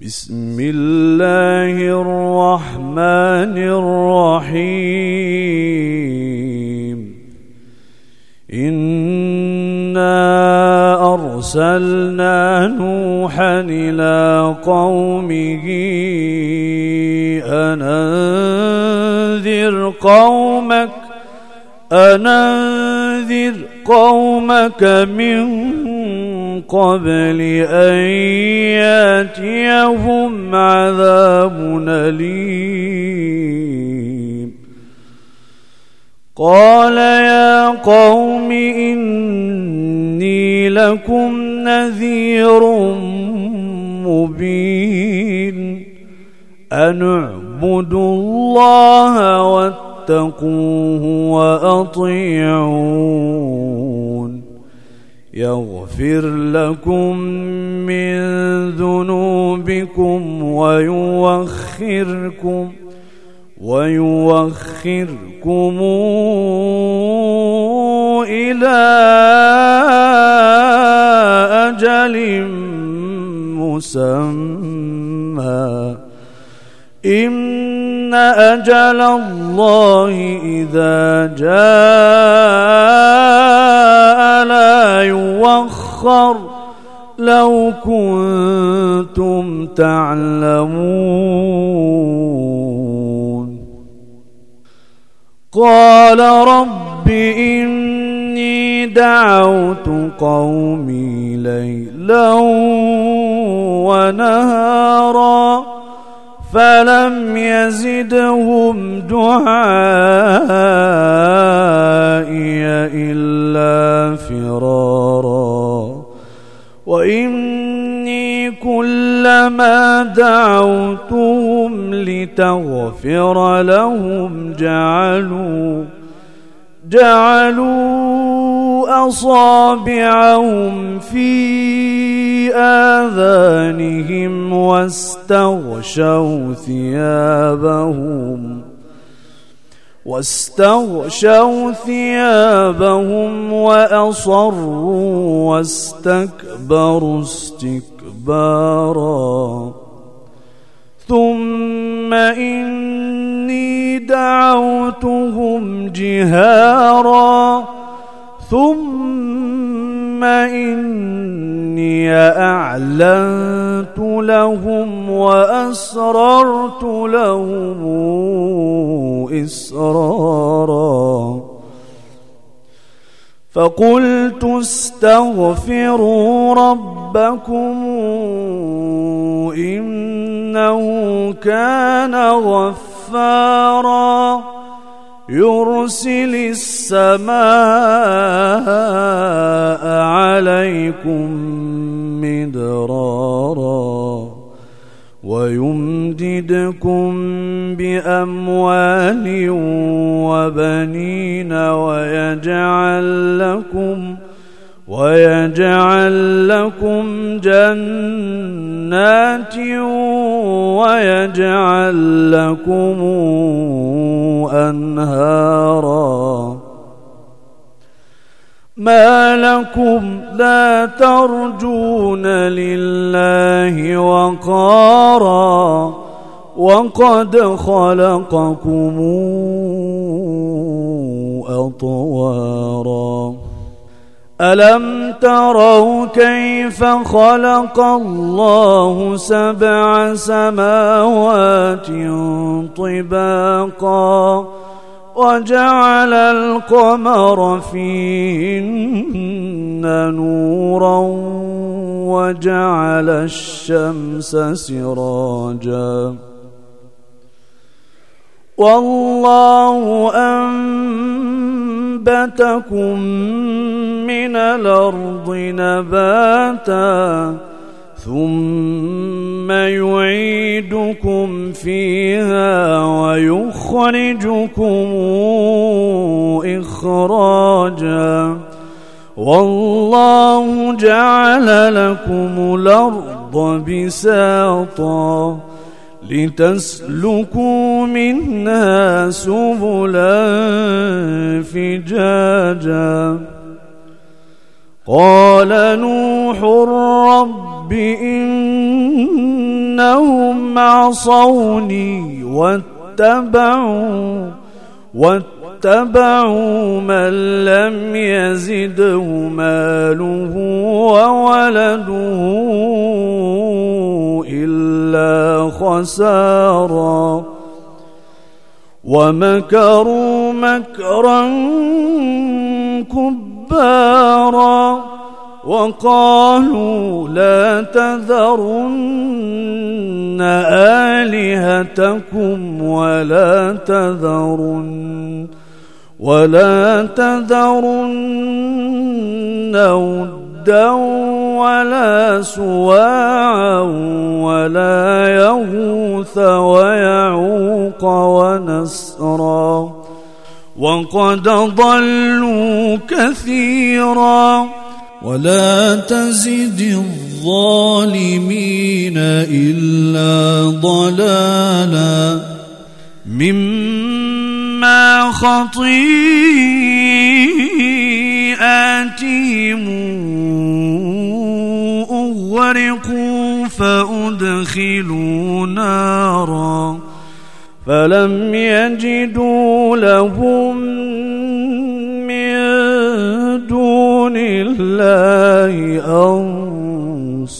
بسم الله الرحمن الرحيم. إنا أرسلنا نوحا إلى قومه أن أنذر قومك أن أنذر قومك من قبل أن يأتيهم عذاب أليم. قال يا قوم إني لكم نذير مبين. أن اعبدوا الله واتقوه وأطيعون. يغفر لكم من ذنوبكم ويوخركم ويوخركم إلى أجل مسمى. إن أجل الله إذا جاء يوخر لو كنتم تعلمون. قال رب إني دعوت قومي ليلا ونهارا فلم يزدهم دعائي إلا فرارا. وإني كلما دعوتهم لتغفر لهم جعلوا جعلوا أصابعهم في آذانهم واستغشوا ثيابهم واستغشوا ثيابهم وأصروا واستكبروا استكبارا. ثم إني دعوتهم جهارا ثم إني أعلنت لهم وأسررت لهم إسرارا. فقلت استغفروا ربكم إنه كان غفارا. يرسل السماء عليكم مدرارا ويمددكم بأموال وبنين ويجعل لكم ويجعل لكم جنات ويجعل لكم ما لكم لا ترجون لله وقارا وقد خلقكم أطوارا. ألم تروا كيف خلق الله سبع سماوات طباقا؟ وجعل القمر فيهن نورا وجعل الشمس سراجا. والله أنبتكم من الأرض نباتا ثم يعيدكم فيها ويخرجكم إخراجا. والله جعل لكم الأرض بساطا لتسلكوا منها سبلا فجاجا. قال نوح رب إن إنهم عصوني واتبعوا واتبعوا من لم يزده ماله وولده إلا خسارا. ومكروا مكرا كبارا. وقالوا لا تذرن آلهتكم ولا تذرن ولا تذرن ودا ولا سواعا ولا يغوث ويعوق ونسرا. وقد ضلوا كثيرا. ولا تزد الظالمين إلا ضلالا. مما خطيئاتهم أغرقوا فأدخلوا نارا فلم يجدوا لهم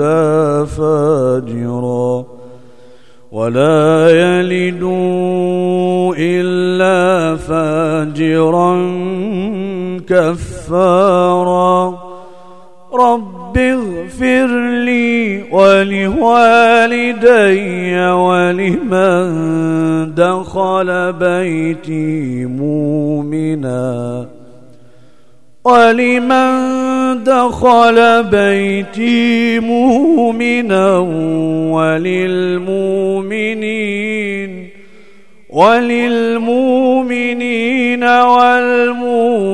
إلا فاجرا ولا يلدوا إلا فاجرا كفارا رب اغفر لي ولوالدي ولمن دخل بيتي مؤمنا ولمن دخل بيتي مؤمنا وللمؤمنين وللمؤمنين والمؤمنات.